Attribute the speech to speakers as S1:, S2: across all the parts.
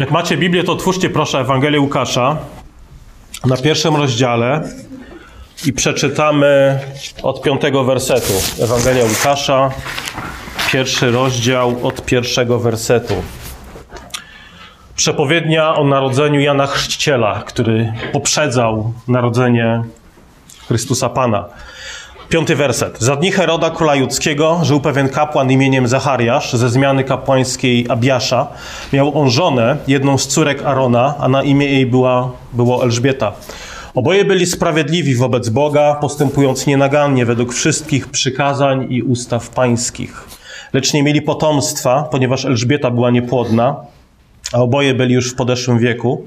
S1: Jak macie Biblię, to otwórzcie proszę Ewangelię Łukasza na pierwszym rozdziale i przeczytamy od piątego wersetu. Ewangelia Łukasza, pierwszy rozdział od pierwszego wersetu. Przepowiednia o narodzeniu Jana Chrzciciela, który poprzedzał narodzenie Chrystusa Pana. Piąty werset. Za dni Heroda króla judzkiego żył pewien kapłan imieniem Zachariasz ze zmiany kapłańskiej Abiasza. Miał on żonę, jedną z córek Arona, a na imię jej była, było Elżbieta. Oboje byli sprawiedliwi wobec Boga, postępując nienagannie według wszystkich przykazań i ustaw pańskich. Lecz nie mieli potomstwa, ponieważ Elżbieta była niepłodna, a oboje byli już w podeszłym wieku.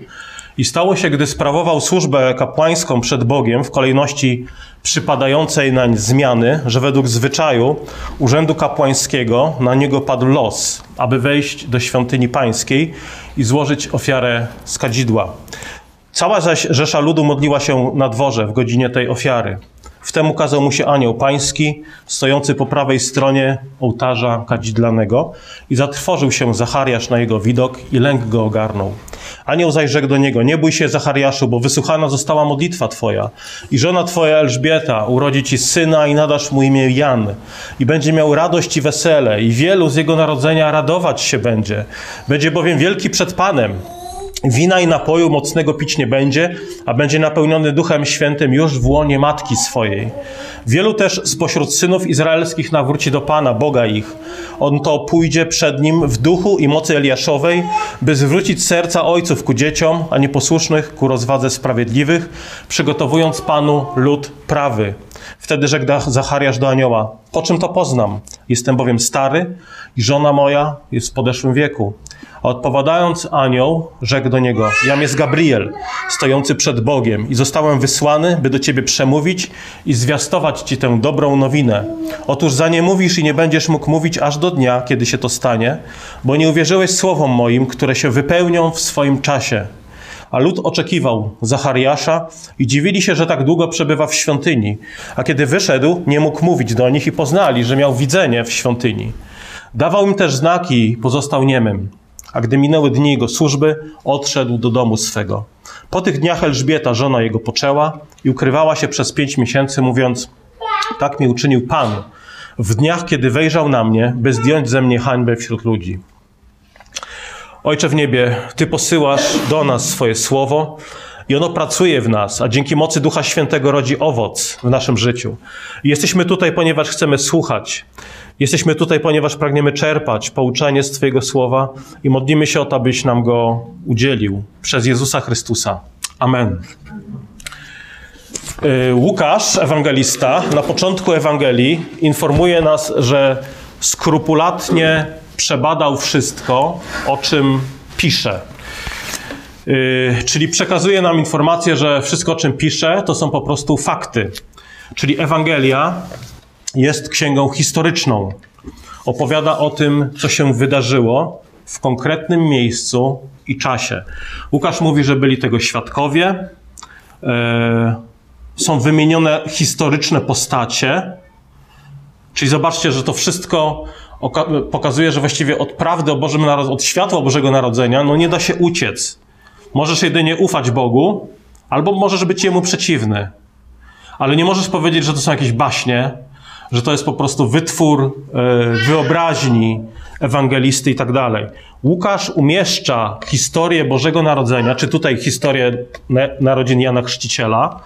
S1: I stało się, gdy sprawował służbę kapłańską przed Bogiem w kolejności przypadającej nań zmiany, że według zwyczaju urzędu kapłańskiego na niego padł los, aby wejść do świątyni pańskiej i złożyć ofiarę z kadzidła. Cała zaś rzesza ludu modliła się na dworze w godzinie tej ofiary. Wtem ukazał mu się anioł pański, stojący po prawej stronie ołtarza kadzidlanego i zatrwożył się Zachariasz na jego widok i lęk go ogarnął. Anioł zaś rzekł do niego, nie bój się Zachariaszu, bo wysłuchana została modlitwa twoja i żona twoja Elżbieta urodzi ci syna i nadasz mu imię Jan i będzie miał radość i wesele i wielu z jego narodzenia radować się będzie. Będzie bowiem wielki przed Panem. Wina i napoju mocnego pić nie będzie, a będzie napełniony Duchem Świętym już w łonie matki swojej. Wielu też spośród synów izraelskich nawróci do Pana, Boga ich. On to pójdzie przed nim w duchu i mocy Eliaszowej, by zwrócić serca ojców ku dzieciom, a nieposłusznych ku rozwadze sprawiedliwych, przygotowując Panu lud prawy. Wtedy rzekł Zachariasz do anioła, po czym to poznam? Jestem bowiem stary i żona moja jest w podeszłym wieku. A odpowiadając anioł, rzekł do niego, jam jest Gabriel, stojący przed Bogiem i zostałem wysłany, by do ciebie przemówić i zwiastować ci tę dobrą nowinę. Otóż za nie mówisz i nie będziesz mógł mówić aż do dnia, kiedy się to stanie, bo nie uwierzyłeś słowom moim, które się wypełnią w swoim czasie. A lud oczekiwał Zachariasza i dziwili się, że tak długo przebywa w świątyni. A kiedy wyszedł, nie mógł mówić do nich i poznali, że miał widzenie w świątyni. Dawał im też znaki i pozostał niemym. A gdy minęły dni jego służby, odszedł do domu swego. Po tych dniach Elżbieta, żona jego, poczęła i ukrywała się przez pięć miesięcy, mówiąc: Tak mi uczynił Pan, w dniach, kiedy wejrzał na mnie, by zdjąć ze mnie hańbę wśród ludzi. Ojcze w niebie, Ty posyłasz do nas swoje słowo i ono pracuje w nas, a dzięki mocy Ducha Świętego rodzi owoc w naszym życiu. I jesteśmy tutaj, ponieważ chcemy słuchać. Jesteśmy tutaj, ponieważ pragniemy czerpać pouczenie z Twojego słowa i modlimy się o to, abyś nam go udzielił przez Jezusa Chrystusa. Amen. Łukasz, ewangelista, na początku Ewangelii informuje nas, że skrupulatnie przebadał wszystko, o czym pisze. Yy, czyli przekazuje nam informację, że wszystko, o czym pisze, to są po prostu fakty. Czyli Ewangelia jest księgą historyczną. Opowiada o tym, co się wydarzyło w konkretnym miejscu i czasie. Łukasz mówi, że byli tego świadkowie. Yy, są wymienione historyczne postacie. Czyli zobaczcie, że to wszystko pokazuje, że właściwie od prawdy o Bożym Narodzeniu, od światła Bożego Narodzenia, no nie da się uciec. Możesz jedynie ufać Bogu, albo możesz być Jemu przeciwny. Ale nie możesz powiedzieć, że to są jakieś baśnie, że to jest po prostu wytwór e, wyobraźni ewangelisty i tak dalej. Łukasz umieszcza historię Bożego Narodzenia, czy tutaj historię narodzin Jana Chrzciciela,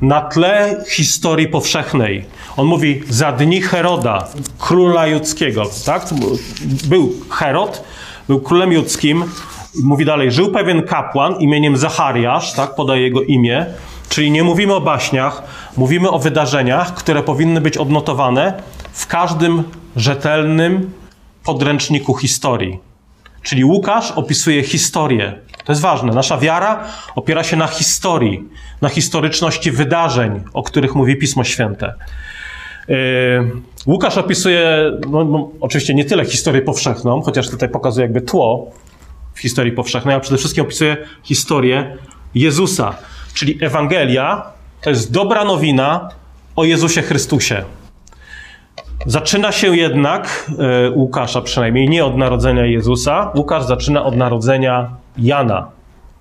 S1: na tle historii powszechnej. On mówi za dni Heroda, króla judzkiego. Tak? Był Herod, był królem judzkim. Mówi dalej, żył pewien kapłan imieniem Zachariasz, tak podaje jego imię. Czyli nie mówimy o baśniach, mówimy o wydarzeniach, które powinny być odnotowane w każdym rzetelnym podręczniku historii. Czyli Łukasz opisuje historię. To jest ważne. Nasza wiara opiera się na historii, na historyczności wydarzeń, o których mówi Pismo Święte. Yy, Łukasz opisuje, no, no, oczywiście nie tyle historię powszechną, chociaż tutaj pokazuje jakby tło w historii powszechnej, a przede wszystkim opisuje historię Jezusa. Czyli Ewangelia to jest dobra nowina o Jezusie Chrystusie. Zaczyna się jednak, e, Łukasza przynajmniej, nie od narodzenia Jezusa. Łukasz zaczyna od narodzenia Jana,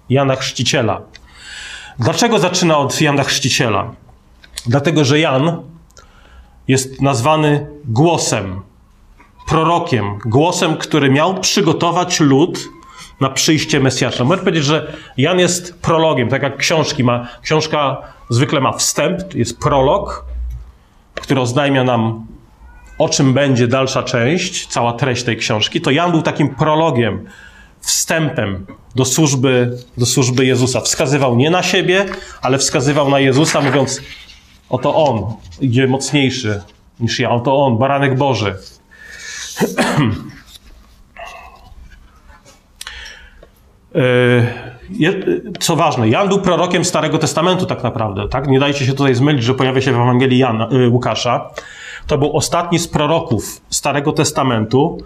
S1: Jana Chrzciciela. Dlaczego zaczyna od Jana Chrzciciela? Dlatego, że Jan jest nazwany głosem, prorokiem, głosem, który miał przygotować lud na przyjście Mesjasza. Można powiedzieć, że Jan jest prologiem, tak jak książki ma. Książka zwykle ma wstęp, jest prolog, który oznajmia nam, o czym będzie dalsza część, cała treść tej książki. To Jan był takim prologiem, wstępem do służby, do służby Jezusa. Wskazywał nie na siebie, ale wskazywał na Jezusa, mówiąc: Oto on idzie mocniejszy niż ja, oto on, baranek Boży. Co ważne, Jan był prorokiem Starego Testamentu tak naprawdę, tak? Nie dajcie się tutaj zmylić, że pojawia się w Ewangelii Jana, Łukasza. To był ostatni z proroków Starego Testamentu.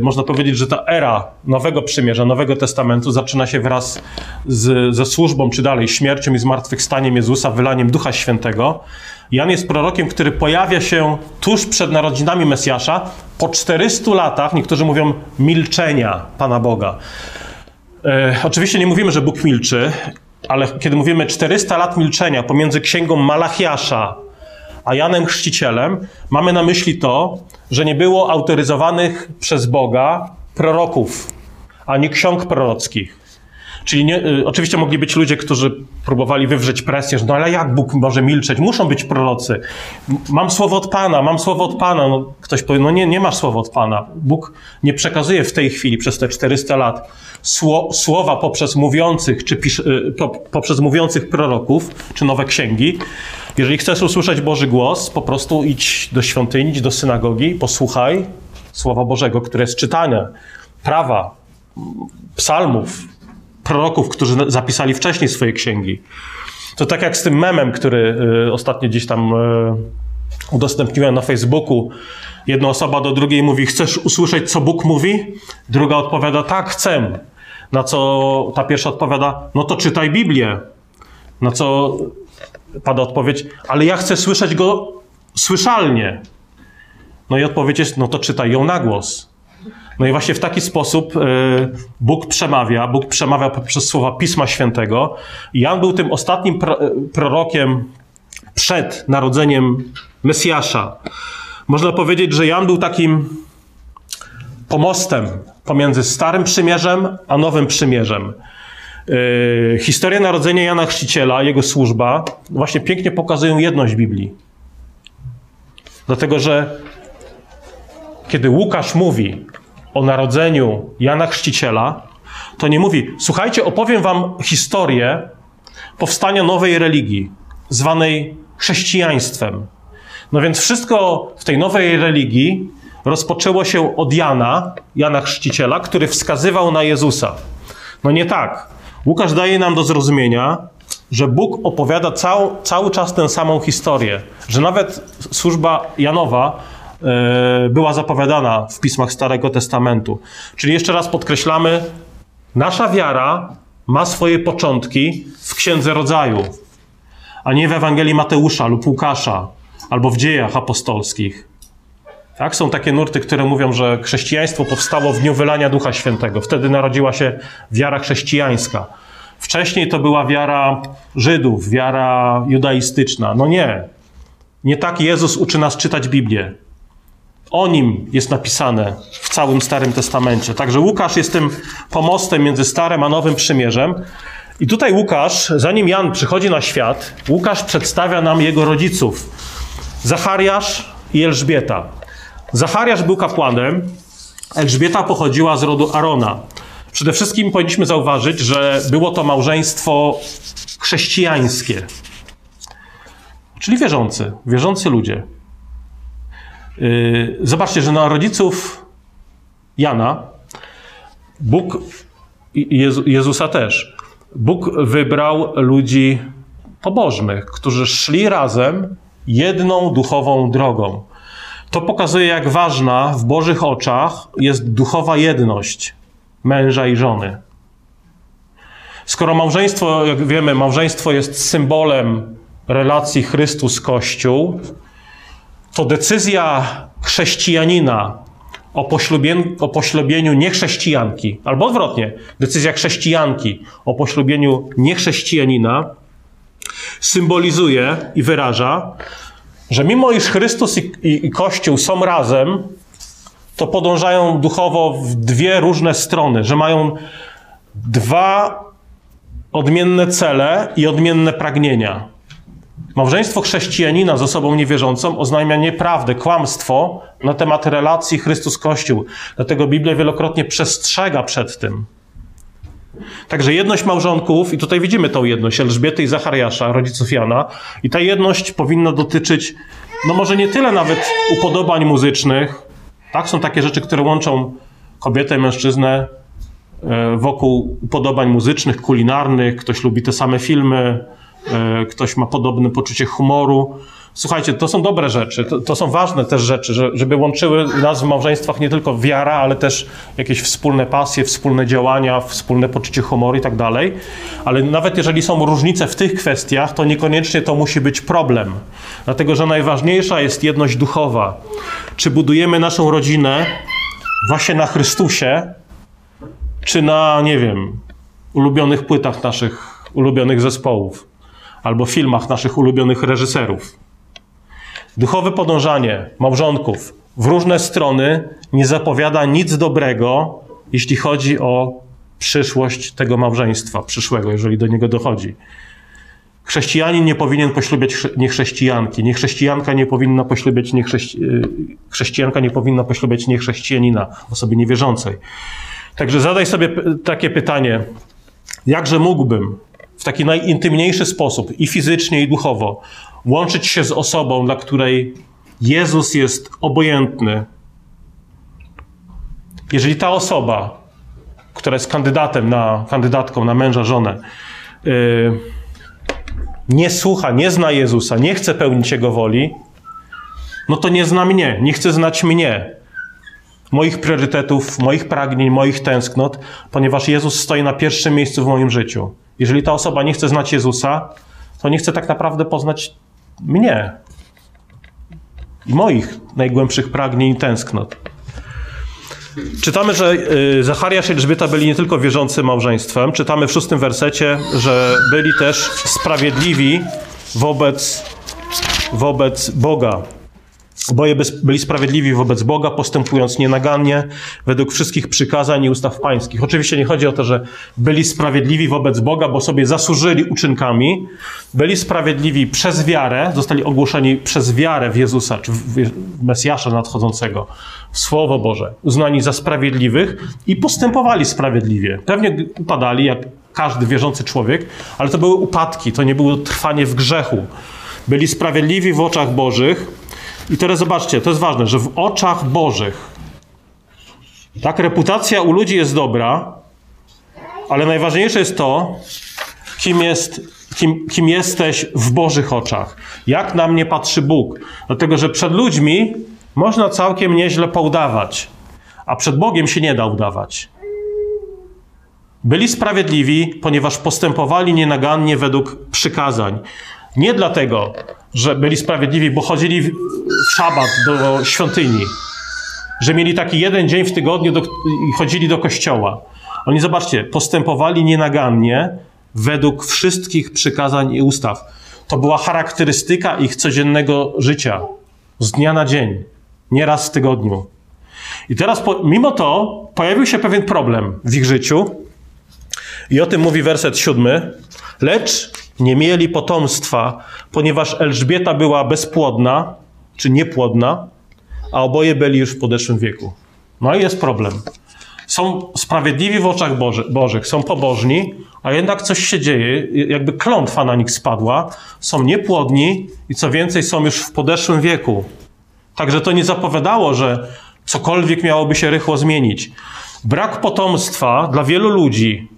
S1: Można powiedzieć, że ta era Nowego Przymierza, Nowego Testamentu zaczyna się wraz z, ze służbą, czy dalej śmiercią i zmartwychwstaniem Jezusa, wylaniem Ducha Świętego. Jan jest prorokiem, który pojawia się tuż przed narodzinami Mesjasza, po 400 latach, niektórzy mówią, milczenia Pana Boga. E, oczywiście nie mówimy, że Bóg milczy, ale kiedy mówimy 400 lat milczenia pomiędzy księgą Malachiasza a Janem Chrzcicielem, mamy na myśli to, że nie było autoryzowanych przez Boga proroków, ani ksiąg prorockich. Czyli nie, y, oczywiście mogli być ludzie, którzy próbowali wywrzeć presję, że no ale jak Bóg może milczeć? Muszą być prorocy. Mam słowo od Pana, mam słowo od Pana. No, ktoś powie, no nie, nie masz słowa od Pana. Bóg nie przekazuje w tej chwili, przez te 400 lat, sło, słowa poprzez mówiących, czy pisz, y, po, poprzez mówiących proroków, czy nowe księgi. Jeżeli chcesz usłyszeć Boży głos, po prostu idź do świątyni, idź do synagogi, posłuchaj Słowa Bożego, które jest czytane, prawa, psalmów, proroków, którzy zapisali wcześniej swoje księgi. To tak jak z tym memem, który y, ostatnio gdzieś tam y, udostępniłem na Facebooku. Jedna osoba do drugiej mówi: Chcesz usłyszeć, co Bóg mówi? Druga odpowiada: Tak, chcę. Na co ta pierwsza odpowiada: No to czytaj Biblię. Na co pada odpowiedź: Ale ja chcę słyszeć go słyszalnie. No i odpowiedź jest: No to czytaj ją na głos. No i właśnie w taki sposób e, Bóg przemawia, Bóg przemawia poprzez słowa Pisma Świętego. Jan był tym ostatnim e, prorokiem przed narodzeniem Mesjasza. Można powiedzieć, że Jan był takim pomostem pomiędzy Starym Przymierzem a Nowym Przymierzem. E, historia narodzenia Jana Chrzciciela, jego służba, właśnie pięknie pokazują jedność Biblii. Dlatego, że kiedy Łukasz mówi o narodzeniu Jana Chrzciciela, to nie mówi, słuchajcie, opowiem wam historię powstania nowej religii, zwanej chrześcijaństwem. No więc wszystko w tej nowej religii rozpoczęło się od Jana, Jana Chrzciciela, który wskazywał na Jezusa. No nie tak. Łukasz daje nam do zrozumienia, że Bóg opowiada cał, cały czas tę samą historię, że nawet służba Janowa była zapowiadana w pismach Starego Testamentu. Czyli jeszcze raz podkreślamy, nasza wiara ma swoje początki w Księdze Rodzaju, a nie w Ewangelii Mateusza lub Łukasza, albo w dziejach apostolskich. Tak? Są takie nurty, które mówią, że chrześcijaństwo powstało w dniu wylania Ducha Świętego. Wtedy narodziła się wiara chrześcijańska. Wcześniej to była wiara Żydów, wiara judaistyczna. No nie. Nie tak Jezus uczy nas czytać Biblię. O nim jest napisane w całym Starym Testamencie. Także Łukasz jest tym pomostem między Starym a Nowym Przymierzem. I tutaj Łukasz, zanim Jan przychodzi na świat, Łukasz przedstawia nam jego rodziców. Zachariasz i Elżbieta. Zachariasz był kapłanem, Elżbieta pochodziła z rodu Arona. Przede wszystkim powinniśmy zauważyć, że było to małżeństwo chrześcijańskie. Czyli wierzący, wierzący ludzie. Yy, zobaczcie, że na rodziców Jana Bóg i Jezusa też. Bóg wybrał ludzi pobożnych, którzy szli razem jedną duchową drogą. To pokazuje, jak ważna w Bożych oczach jest duchowa jedność męża i żony. Skoro małżeństwo, jak wiemy, małżeństwo jest symbolem relacji Chrystus-Kościół, to decyzja chrześcijanina o, poślubieniu, o poślubieniu niechrześcijanki, albo odwrotnie, decyzja chrześcijanki o poślubieniu niechrześcijanina symbolizuje i wyraża, że mimo iż Chrystus i, i, i Kościół są razem, to podążają duchowo w dwie różne strony, że mają dwa odmienne cele i odmienne pragnienia. Małżeństwo chrześcijanina z osobą niewierzącą oznajmia nieprawdę, kłamstwo na temat relacji Chrystus-Kościół. Dlatego Biblia wielokrotnie przestrzega przed tym. Także jedność małżonków, i tutaj widzimy tą jedność Elżbiety i Zachariasza, rodziców Jana, i ta jedność powinna dotyczyć, no może nie tyle nawet upodobań muzycznych, tak? Są takie rzeczy, które łączą kobietę i mężczyznę e, wokół upodobań muzycznych, kulinarnych, ktoś lubi te same filmy, ktoś ma podobne poczucie humoru. Słuchajcie, to są dobre rzeczy, to, to są ważne też rzeczy, że, żeby łączyły nas w małżeństwach nie tylko wiara, ale też jakieś wspólne pasje, wspólne działania, wspólne poczucie humoru i tak dalej. Ale nawet jeżeli są różnice w tych kwestiach, to niekoniecznie to musi być problem. Dlatego, że najważniejsza jest jedność duchowa. Czy budujemy naszą rodzinę właśnie na Chrystusie, czy na, nie wiem, ulubionych płytach naszych ulubionych zespołów, albo filmach naszych ulubionych reżyserów. Duchowe podążanie małżonków w różne strony nie zapowiada nic dobrego, jeśli chodzi o przyszłość tego małżeństwa, przyszłego, jeżeli do niego dochodzi. Chrześcijanin nie powinien poślubiać niechrześcijanki, niechrześcijanka nie powinna poślubiać niechrześci... chrześcijanka nie powinna poślubiać niechrześcijanina, osoby niewierzącej. Także zadaj sobie takie pytanie, jakże mógłbym w taki najintymniejszy sposób i fizycznie i duchowo łączyć się z osobą, dla której Jezus jest obojętny. Jeżeli ta osoba, która jest kandydatem na, kandydatką na męża, żonę, yy, nie słucha, nie zna Jezusa, nie chce pełnić Jego woli, no to nie zna mnie, nie chce znać mnie, moich priorytetów, moich pragnień, moich tęsknot, ponieważ Jezus stoi na pierwszym miejscu w moim życiu. Jeżeli ta osoba nie chce znać Jezusa, to nie chce tak naprawdę poznać mnie i moich najgłębszych pragnień i tęsknot. Czytamy, że y, Zachariasz i Elżbieta byli nie tylko wierzącym małżeństwem. Czytamy w szóstym wersecie, że byli też sprawiedliwi wobec, wobec Boga. Oboje byli sprawiedliwi wobec Boga, postępując nienagannie według wszystkich przykazań i ustaw pańskich. Oczywiście nie chodzi o to, że byli sprawiedliwi wobec Boga, bo sobie zasłużyli uczynkami. Byli sprawiedliwi przez wiarę, zostali ogłoszeni przez wiarę w Jezusa, czy w Mesjasza nadchodzącego, w Słowo Boże, uznani za sprawiedliwych i postępowali sprawiedliwie. Pewnie upadali, jak każdy wierzący człowiek, ale to były upadki, to nie było trwanie w grzechu. Byli sprawiedliwi w oczach Bożych, i teraz zobaczcie, to jest ważne, że w oczach Bożych, tak, reputacja u ludzi jest dobra, ale najważniejsze jest to, kim, jest, kim, kim jesteś w Bożych oczach. Jak na mnie patrzy Bóg. Dlatego, że przed ludźmi można całkiem nieźle poudawać, a przed Bogiem się nie da udawać. Byli sprawiedliwi, ponieważ postępowali nienagannie według przykazań. Nie dlatego, że byli sprawiedliwi, bo chodzili w, szabat do świątyni, że mieli taki jeden dzień w tygodniu do, i chodzili do kościoła. Oni, zobaczcie, postępowali nienagannie według wszystkich przykazań i ustaw. To była charakterystyka ich codziennego życia, z dnia na dzień, nie raz w tygodniu. I teraz, mimo to, pojawił się pewien problem w ich życiu, i o tym mówi werset siódmy. Lecz nie mieli potomstwa, ponieważ Elżbieta była bezpłodna, czy niepłodna, a oboje byli już w podeszłym wieku. No i jest problem. Są sprawiedliwi w oczach Boży, Bożych, są pobożni, a jednak coś się dzieje, jakby klątwa na nich spadła, są niepłodni i co więcej, są już w podeszłym wieku. Także to nie zapowiadało, że cokolwiek miałoby się rychło zmienić. Brak potomstwa dla wielu ludzi,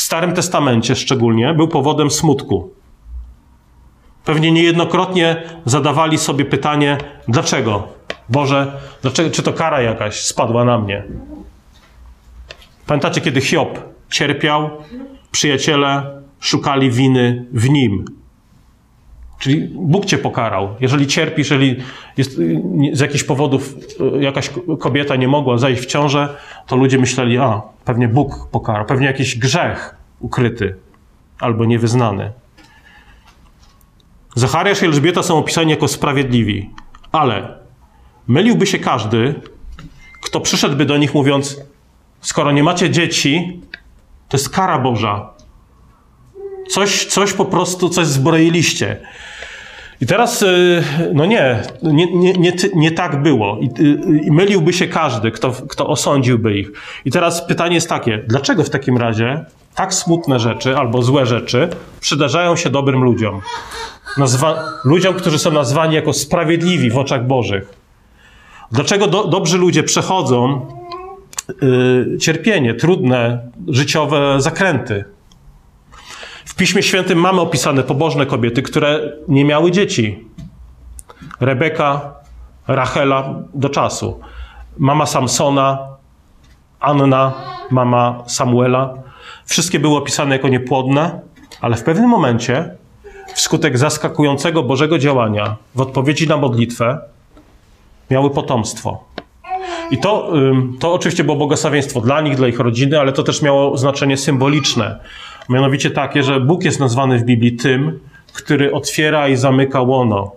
S1: w Starym Testamencie szczególnie, był powodem smutku. Pewnie niejednokrotnie zadawali sobie pytanie, dlaczego? Boże, dlaczego, czy to kara jakaś spadła na mnie? Pamiętacie, kiedy Hiob cierpiał, przyjaciele szukali winy w nim. Czyli Bóg cię pokarał. Jeżeli cierpisz, jeżeli jest, z jakichś powodów jakaś kobieta nie mogła zajść w ciążę, to ludzie myśleli, a pewnie Bóg pokarał, pewnie jakiś grzech ukryty albo niewyznany. Zachariasz i Elżbieta są opisani jako sprawiedliwi, ale myliłby się każdy, kto przyszedłby do nich mówiąc: Skoro nie macie dzieci, to jest kara Boża. Coś, coś po prostu, coś zbroiliście. I teraz, y, no nie, nie, nie, nie, nie tak było. I, y, I, myliłby się każdy, kto, kto osądziłby ich. I teraz pytanie jest takie, dlaczego w takim razie tak smutne rzeczy albo złe rzeczy przydarzają się dobrym ludziom? Nazwa, ludziom, którzy są nazwani jako sprawiedliwi w oczach Bożych. Dlaczego do, dobrzy ludzie przechodzą y, cierpienie, trudne życiowe zakręty? Piśmie Świętym mamy opisane pobożne kobiety, które nie miały dzieci. Rebeka, Rachela do czasu. Mama Samsona, Anna, mama Samuela. Wszystkie były opisane jako niepłodne, ale w pewnym momencie, wskutek zaskakującego Bożego działania, w odpowiedzi na modlitwę, miały potomstwo. I to, to oczywiście było błogosławieństwo dla nich, dla ich rodziny, ale to też miało znaczenie symboliczne. Mianowicie takie, że Bóg jest nazwany w Biblii tym, który otwiera i zamyka łono.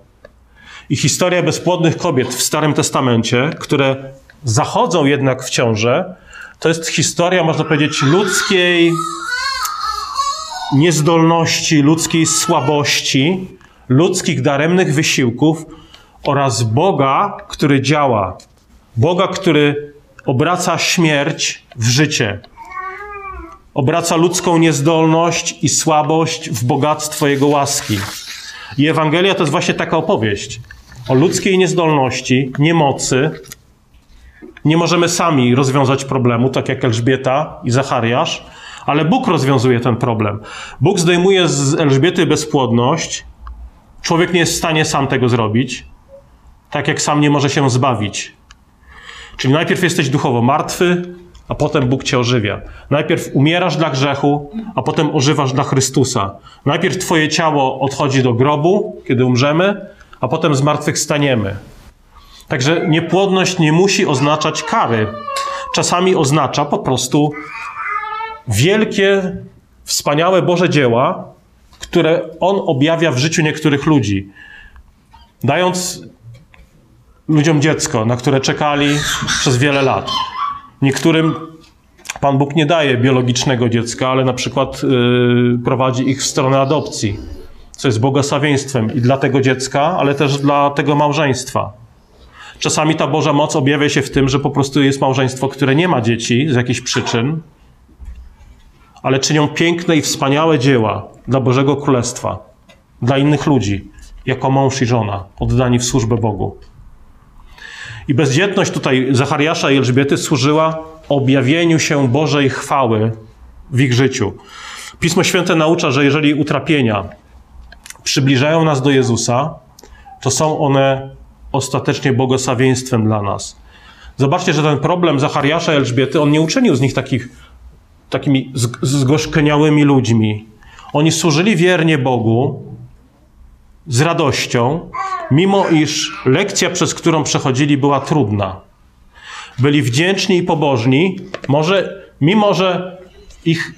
S1: I historia bezpłodnych kobiet w Starym Testamencie, które zachodzą jednak w ciążę, to jest historia, można powiedzieć, ludzkiej niezdolności, ludzkiej słabości, ludzkich daremnych wysiłków oraz Boga, który działa. Boga, który obraca śmierć w życie. Obraca ludzką niezdolność i słabość w bogactwo Jego łaski. I Ewangelia to jest właśnie taka opowieść o ludzkiej niezdolności, niemocy. Nie możemy sami rozwiązać problemu, tak jak Elżbieta i Zachariasz, ale Bóg rozwiązuje ten problem. Bóg zdejmuje z Elżbiety bezpłodność. Człowiek nie jest w stanie sam tego zrobić, tak jak sam nie może się zbawić. Czyli najpierw jesteś duchowo martwy, a potem Bóg cię ożywia. Najpierw umierasz dla grzechu, a potem ożywasz dla Chrystusa. Najpierw twoje ciało odchodzi do grobu, kiedy umrzemy, a potem zmartwychwstaniemy. Także niepłodność nie musi oznaczać kary. Czasami oznacza po prostu wielkie, wspaniałe Boże dzieła, które On objawia w życiu niektórych ludzi. Dając ludziom dziecko, na które czekali przez wiele lat. Niektórym Pan Bóg nie daje biologicznego dziecka, ale na przykład yy, prowadzi ich w stronę adopcji, co jest błogosławieństwem i dla tego dziecka, ale też dla tego małżeństwa. Czasami ta Boża moc objawia się w tym, że po prostu jest małżeństwo, które nie ma dzieci z jakichś przyczyn, ale czynią piękne i wspaniałe dzieła dla Bożego Królestwa, dla innych ludzi, jako mąż i żona, oddani w służbę Bogu. I bezdzietność tutaj Zachariasza i Elżbiety służyła objawieniu się Bożej chwały w ich życiu. Pismo Święte naucza, że jeżeli utrapienia przybliżają nas do Jezusa, to są one ostatecznie błogosławieństwem dla nas. Zobaczcie, że ten problem Zachariasza i Elżbiety, on nie uczynił z nich takich, takimi zgorzkniałymi ludźmi. Oni służyli wiernie Bogu, z radością, mimo iż lekcja, przez którą przechodzili, była trudna. Byli wdzięczni i pobożni, może, mimo że ich,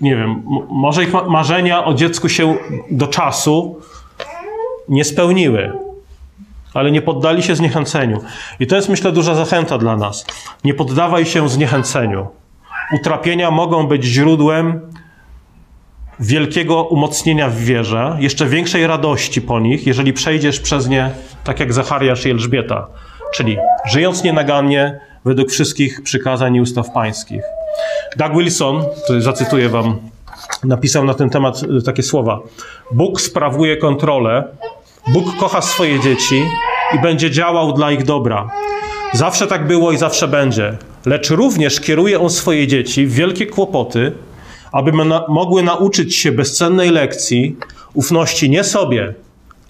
S1: nie wiem, może ich marzenia o dziecku się do czasu nie spełniły, ale nie poddali się zniechęceniu. I to jest, myślę, duża zachęta dla nas. Nie poddawaj się zniechęceniu. Utrapienia mogą być źródłem wielkiego umocnienia w wierze, jeszcze większej radości po nich, jeżeli przejdziesz przez nie tak jak Zachariasz i Elżbieta, czyli żyjąc nienagannie według wszystkich przykazań i ustaw pańskich. Doug Wilson, który zacytuję wam, napisał na ten temat y, takie słowa. Bóg sprawuje kontrolę, Bóg kocha swoje dzieci i będzie działał dla ich dobra. Zawsze tak było i zawsze będzie. Lecz również kieruje On swoje dzieci w wielkie kłopoty, aby na, mogły nauczyć się bezcennej lekcji ufności nie sobie,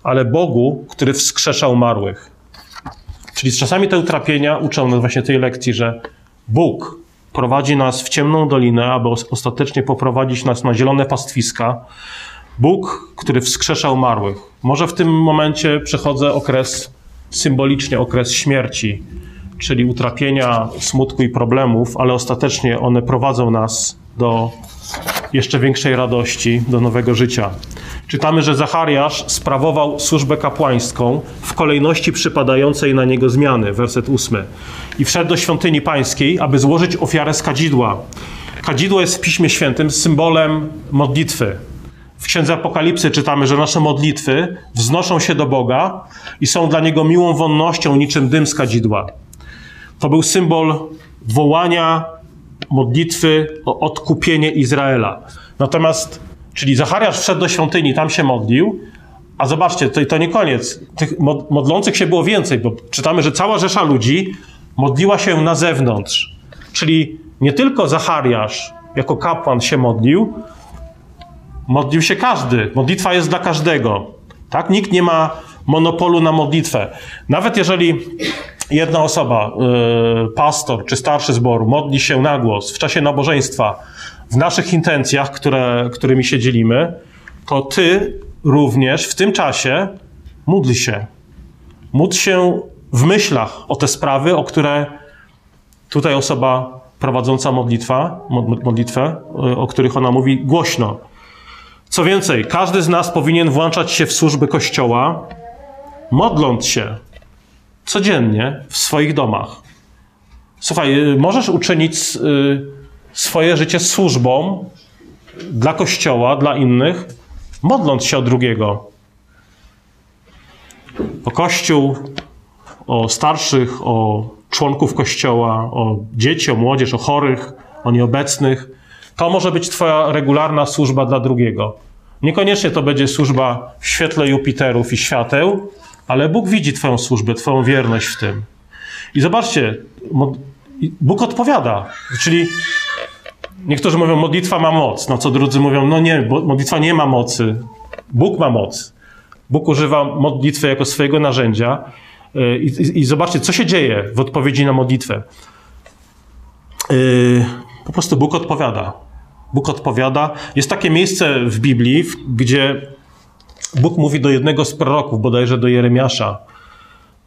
S1: ale Bogu, który wskrzesza umarłych. Czyli czasami te utrapienia uczą nas właśnie tej lekcji, że Bóg prowadzi nas w ciemną dolinę, aby ostatecznie poprowadzić nas na zielone pastwiska. Bóg, który wskrzesza umarłych. Może w tym momencie przechodzę okres, symbolicznie okres śmierci, czyli utrapienia, smutku i problemów, ale ostatecznie one prowadzą nas do jeszcze większej radości, do nowego życia. Czytamy, że Zachariasz sprawował służbę kapłańską w kolejności przypadającej na niego zmiany, werset ósmy. I wszedł do świątyni pańskiej, aby złożyć ofiarę z kadzidła. Kadzidło jest w Piśmie Świętym symbolem modlitwy. W Księdze Apokalipsy czytamy, że nasze modlitwy wznoszą się do Boga i są dla Niego miłą wonnością, niczym dym z kadzidła. To był symbol wołania modlitwy o odkupienie Izraela. Natomiast, czyli Zachariasz wszedł do świątyni, tam się modlił, a zobaczcie, to, to nie koniec. Tych modlących się było więcej, bo czytamy, że cała rzesza ludzi modliła się na zewnątrz. Czyli nie tylko Zachariasz jako kapłan się modlił, modlił się każdy. Modlitwa jest dla każdego. Tak? Nikt nie ma monopolu na modlitwę. Nawet jeżeli jedna osoba, yy, pastor czy starszy zboru, modli się na głos w czasie nabożeństwa, w naszych intencjach, które, którymi się dzielimy, to ty również w tym czasie módl się. Módl się w myślach o te sprawy, o które tutaj osoba prowadząca modlitwa, modlitwę, y, o których ona mówi głośno. Co więcej, każdy z nas powinien włączać się w służby Kościoła, modląc się codziennie w swoich domach. Słuchaj, y, możesz uczynić y, swoje życie służbą dla Kościoła, dla innych, modląc się o drugiego. O Kościół, o starszych, o członków Kościoła, o dzieci, o młodzież, o chorych, o nieobecnych. To może być Twoja regularna służba dla drugiego. Niekoniecznie to będzie służba w świetle Jupiterów i świateł, ale Bóg widzi Twoją służbę, Twoją wierność w tym. I zobaczcie, Bóg odpowiada. Czyli niektórzy mówią, modlitwa ma moc, no co drudzy mówią, no nie, modlitwa nie ma mocy. Bóg ma moc. Bóg używa modlitwy jako swojego narzędzia. Y, I, i, I, zobaczcie, co się dzieje w odpowiedzi na modlitwę. Yy, po prostu Bóg odpowiada. Bóg odpowiada. Jest takie miejsce w Biblii, gdzie Bóg mówi do jednego z proroków, bodajże do Jeremiasza,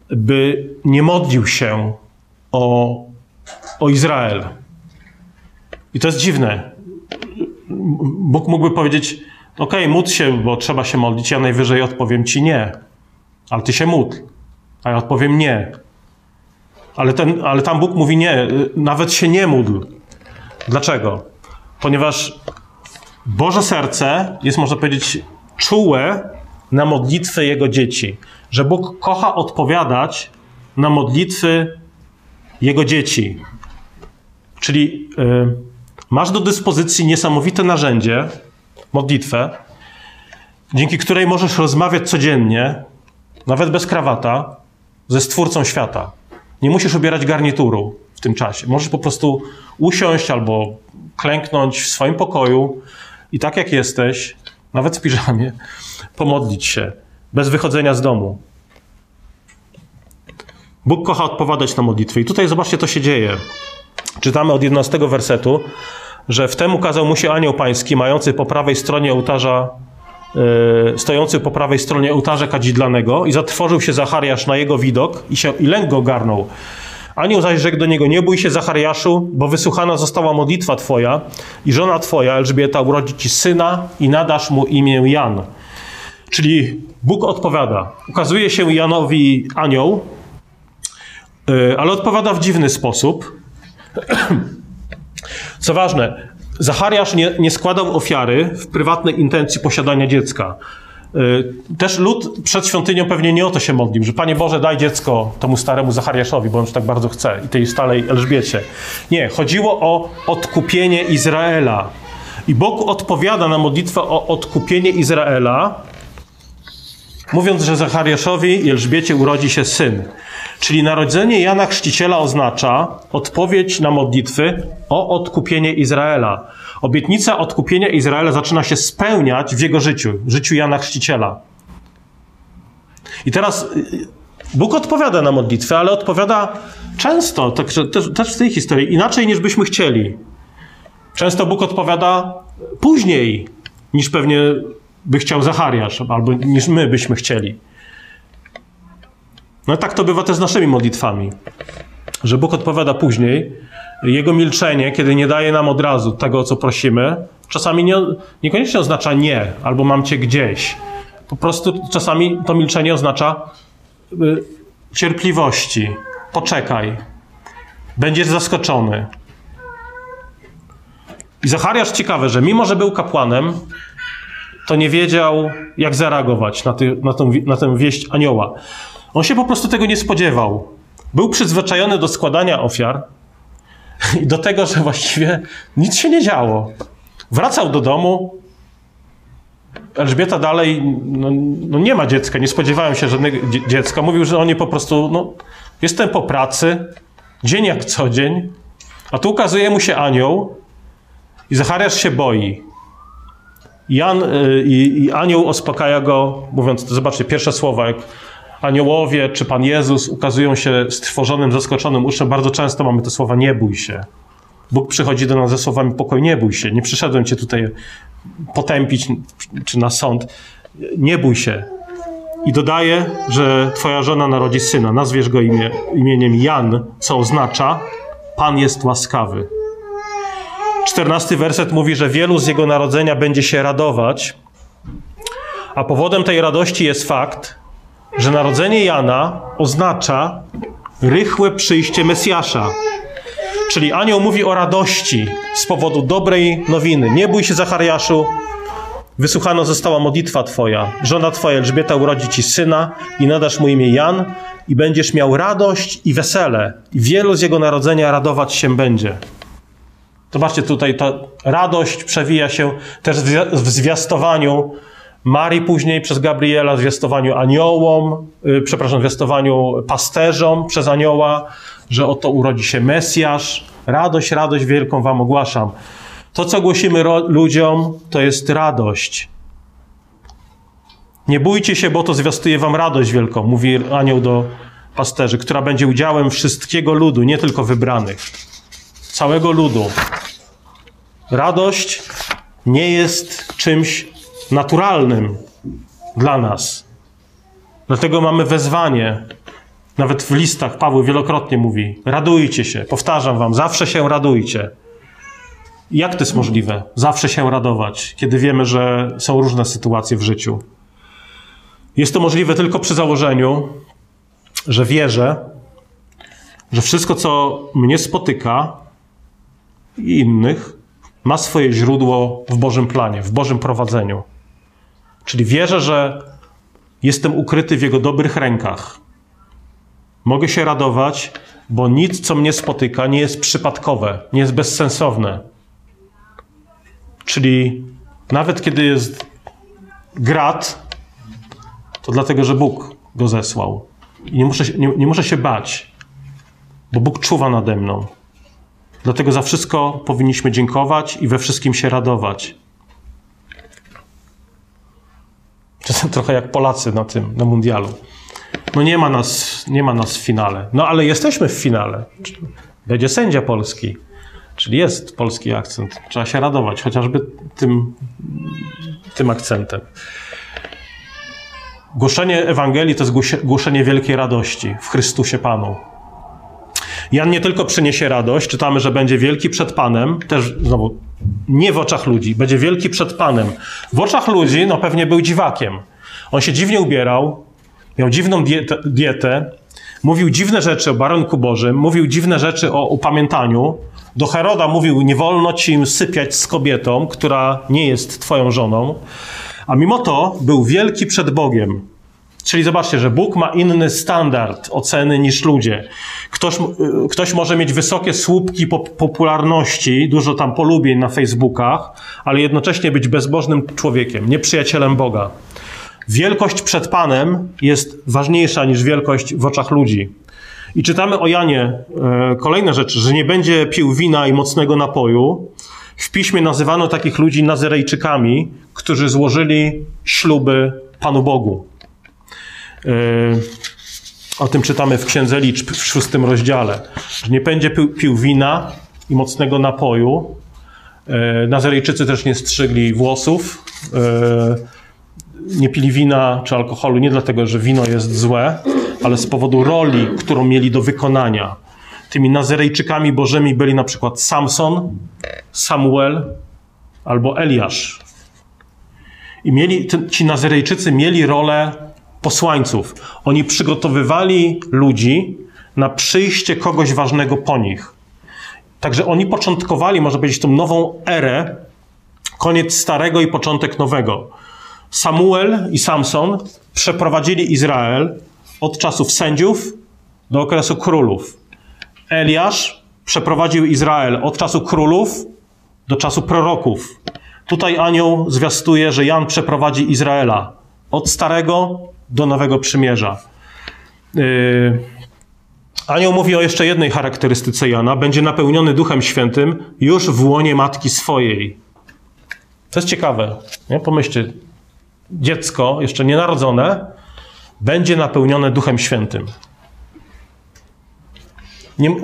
S1: by nie modlił się o, o Izrael. I to jest dziwne. Bóg mógłby powiedzieć: OK, módl się, bo trzeba się modlić, ja najwyżej odpowiem ci nie. Ale ty się módl. A ja odpowiem nie. Ale, ten, ale tam Bóg mówi nie, nawet się nie módl. Dlaczego? Ponieważ Boże serce jest, można powiedzieć, czułe na modlitwy Jego dzieci. Że Bóg kocha odpowiadać na modlitwy Jego dzieci. Czyli yy, masz do dyspozycji niesamowite narzędzie, modlitwę, dzięki której możesz rozmawiać codziennie, nawet bez krawata, ze Stwórcą świata. Nie musisz ubierać garnituru w tym czasie. Możesz po prostu usiąść albo klęknąć w swoim pokoju i tak jak jesteś, nawet w piżamie, pomodlić się, bez wychodzenia z domu. Bóg kocha odpowiadać na modlitwy. I tutaj zobaczcie, co się dzieje. Czytamy od 11 wersetu, że wtem ukazał mu się anioł pański, mający po prawej stronie ołtarza E, stojący po prawej stronie ołtarza kadzidlanego i zatrwożył się Zachariasz na jego widok i, się, i lęk go garnął. Anioł zaś rzekł do niego, nie bój się Zachariaszu, bo wysłuchana została modlitwa twoja i żona twoja, Elżbieta, urodzi ci syna i nadasz mu imię Jan. Czyli Bóg odpowiada. Ukazuje się Janowi anioł, e, ale odpowiada w dziwny sposób. Co ważne, Zachariasz nie, nie składał ofiary w prywatnej intencji posiadania dziecka. Y, też lud przed świątynią pewnie nie o to się modlił, że Panie Boże, daj dziecko temu staremu Zachariaszowi, bo on tak bardzo chce, i tej stałej Elżbiecie. Nie, chodziło o odkupienie Izraela. I Bóg odpowiada na modlitwę o odkupienie Izraela, mówiąc, że Zachariaszowi i Elżbiecie urodzi się syn. Czyli narodzenie Jana Chrzciciela oznacza odpowiedź na modlitwy o odkupienie Izraela. Obietnica odkupienia Izraela zaczyna się spełniać w jego życiu, w życiu Jana Chrzciciela. I teraz y, Bóg odpowiada na modlitwę, ale odpowiada często, także też, też w tej historii, inaczej niż byśmy chcieli. Często Bóg odpowiada później niż pewnie by chciał Zachariasz, albo niż my byśmy chcieli. No tak to bywa też z naszymi modlitwami, że Bóg odpowiada później. Jego milczenie, kiedy nie daje nam od razu tego, o co prosimy, czasami nie, niekoniecznie oznacza nie, albo mam cię gdzieś. Po prostu czasami to milczenie oznacza y, cierpliwości. Poczekaj. Będziesz zaskoczony. I Zachariasz ciekawe, że mimo, że był kapłanem, to nie wiedział, jak zareagować na, ty, na, tą, na tę wieść anioła. On się po prostu tego nie spodziewał. Był przyzwyczajony do składania ofiar i do tego, że właściwie nic się nie działo. Wracał do domu. Elżbieta dalej, no, no nie ma dziecka, nie spodziewałem się żadnego dziecka. Mówił, że oni po prostu, no, jestem po pracy, dzień jak co dzień, a tu ukazuje mu się anioł i Zachariasz się boi. Jan y, i, i anioł uspokaja go, mówiąc, zobaczcie, pierwsze słowa, jak aniołowie czy Pan Jezus ukazują się stworzonym, zaskoczonym uszem, bardzo często mamy te słowa nie bój się. Bóg przychodzi do nas ze słowami pokoj, nie bój się. Nie przyszedłem cię tutaj potępić czy na sąd. Nie bój się. I dodaje, że twoja żona narodzi syna. Nazwiesz go imię, imieniem Jan, co oznacza Pan jest łaskawy. Czternasty werset mówi, że wielu z jego narodzenia będzie się radować, a powodem tej radości jest fakt, że narodzenie Jana oznacza rychłe przyjście Mesjasza. Czyli anioł mówi o radości z powodu dobrej nowiny. Nie bój się, Zachariaszu, wysłuchana została modlitwa Twoja. Żona Twoja Elżbieta urodzi Ci syna i nadasz mu imię Jan i będziesz miał radość i wesele. I wielu z jego narodzenia radować się będzie. Zobaczcie, tutaj ta radość przewija się też w zwiastowaniu Marii później przez Gabriela, zwiastowaniu aniołom, yy, przepraszam, zwiastowaniu pasterzom przez anioła, że oto urodzi się Mesjasz. Radość, radość wielką wam ogłaszam. To, co głosimy ludziom, to jest radość. Nie bójcie się, bo to zwiastuje wam radość wielką, mówi anioł do pasterzy, która będzie udziałem wszystkiego ludu, nie tylko wybranych. Całego ludu. Radość nie jest czymś naturalnym dla nas. Dlatego mamy wezwanie. Nawet w listach Paweł wielokrotnie mówi: radujcie się. Powtarzam wam, zawsze się radujcie. Jak to jest możliwe? Zawsze się radować, kiedy wiemy, że są różne sytuacje w życiu. Jest to możliwe tylko przy założeniu, że wierzę, że wszystko, co mnie spotyka i innych, ma swoje źródło w Bożym planie, w Bożym prowadzeniu. Czyli wierzę, że jestem ukryty w Jego dobrych rękach. Mogę się radować, bo nic, co mnie spotyka, nie jest przypadkowe, nie jest bezsensowne. Czyli nawet kiedy jest grat, to dlatego, że Bóg go zesłał. I nie muszę, nie, nie muszę się bać, bo Bóg czuwa nade mną. Dlatego za wszystko powinniśmy dziękować i we wszystkim się radować. Czasem trochę jak Polacy na tym, na mundialu. No nie ma nas, nie ma nas w finale. No ale jesteśmy w finale. Będzie sędzia polski. Czyli jest polski akcent. Trzeba się radować, chociażby tym, tym akcentem. Głoszenie Ewangelii to jest głoszenie wielkiej radości w Chrystusie Panu. Jan nie tylko przyniesie radość, czytamy, że będzie wielki przed Panem, też znowu nie w oczach ludzi, będzie wielki przed Panem. W oczach ludzi, no pewnie był dziwakiem. On się dziwnie ubierał, miał dziwną dietę, dietę mówił dziwne rzeczy o baronku Bożym, mówił dziwne rzeczy o upamiętaniu. Do Heroda mówił, nie wolno ci sypiać z kobietą, która nie jest twoją żoną. A mimo to był wielki przed Bogiem. Czyli zobaczcie, że Bóg ma inny standard oceny niż ludzie. Ktoś, y, ktoś może mieć wysokie słupki popularności, dużo tam polubień na Facebookach, ale jednocześnie być bezbożnym człowiekiem, nieprzyjacielem Boga. Wielkość przed Panem jest ważniejsza niż wielkość w oczach ludzi. I czytamy o Janie e, kolejne rzeczy, że nie będzie pił wina i mocnego napoju. W piśmie nazywano takich ludzi Nazyrejczykami, którzy złożyli śluby Panu Bogu. E, o tym czytamy w Księdze Liczb w szóstym rozdziale, że nie będzie pił, pił wina i mocnego napoju. E, Nazarejczycy też nie strzygli włosów. nie pili wina czy alkoholu nie dlatego, że wino jest złe, ale z powodu roli, którą mieli do wykonania. Tymi Nazarejczykami bożymi byli na przykład Samson, Samuel albo Eliasz. I mieli, ci Nazarejczycy mieli rolę posłańców. Oni przygotowywali ludzi na przyjście kogoś ważnego po nich. Także oni początkowali, może powiedzieć, tą nową erę, koniec starego i początek nowego. Samuel i Samson przeprowadzili Izrael od czasów sędziów do okresu królów. Eliasz przeprowadził Izrael od czasu królów do czasu proroków. Tutaj anioł zwiastuje, że Jan przeprowadzi Izraela od starego do nowego przymierza. Yy, anioł mówi o jeszcze jednej charakterystyce Jana. Będzie napełniony Duchem Świętym już w łonie matki swojej. To jest ciekawe. Nie? Pomyślcie, dziecko, jeszcze nienarodzone, będzie napełnione Duchem Świętym. Nie,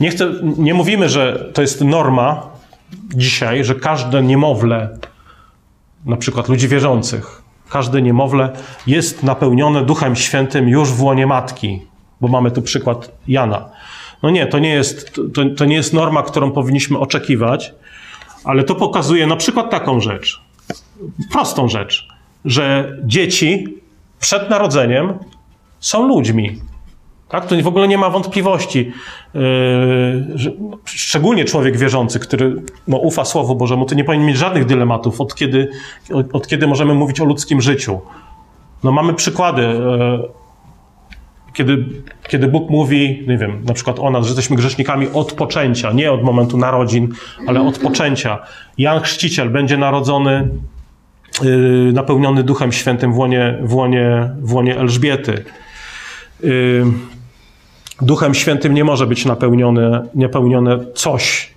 S1: nie, chcę, nie mówimy, że to jest norma dzisiaj, że każde niemowlę, na przykład ludzi wierzących, każde niemowlę jest napełnione Duchem Świętym już w łonie matki, bo mamy tu przykład Jana. No nie, to nie jest, to, to nie jest norma, którą powinniśmy oczekiwać, ale to pokazuje na przykład taką rzecz, prostą rzecz, że dzieci przed narodzeniem są ludźmi. Tak? To w ogóle nie ma wątpliwości. Yy, szczególnie człowiek wierzący, który no, ufa Słowu Bożemu, to nie powinien mieć żadnych dylematów, od kiedy, od, od kiedy możemy mówić o ludzkim życiu. No, mamy przykłady, yy, kiedy, kiedy Bóg mówi, nie wiem, na przykład o nas, że jesteśmy grzesznikami od poczęcia, nie od momentu narodzin, ale od poczęcia. Jan Chrzciciel będzie narodzony yy, napełniony Duchem Świętym w łonie, w łonie, w łonie Elżbiety. Yy, Duchem Świętym nie może być napełnione, napełnione coś.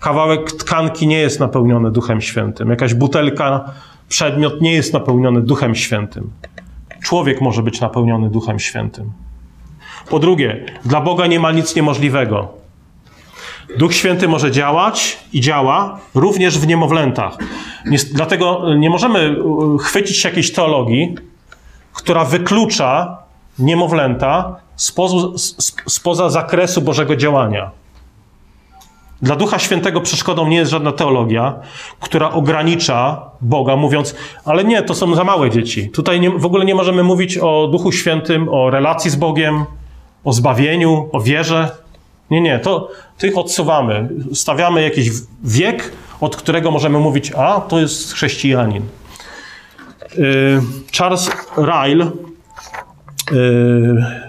S1: Kawałek tkanki nie jest napełniony Duchem Świętym. Jakaś butelka, przedmiot nie jest napełniony Duchem Świętym. Człowiek może być napełniony Duchem Świętym. Po drugie, dla Boga nie ma nic niemożliwego. Duch Święty może działać i działa również w niemowlętach. Nie, dlatego nie możemy chwycić jakiejś teologii, która wyklucza niemowlęta spoza, zakresu Bożego działania. Dla Ducha Świętego przeszkodą nie jest żadna teologia, która ogranicza Boga, mówiąc, ale nie, to są za małe dzieci. Tutaj nie, w ogóle nie możemy mówić o Duchu Świętym, o relacji z Bogiem, o zbawieniu, o wierze. Nie, nie, to tych odsuwamy. Stawiamy jakiś wiek, od którego możemy mówić, a to jest chrześcijanin. Y, Charles Ryle y,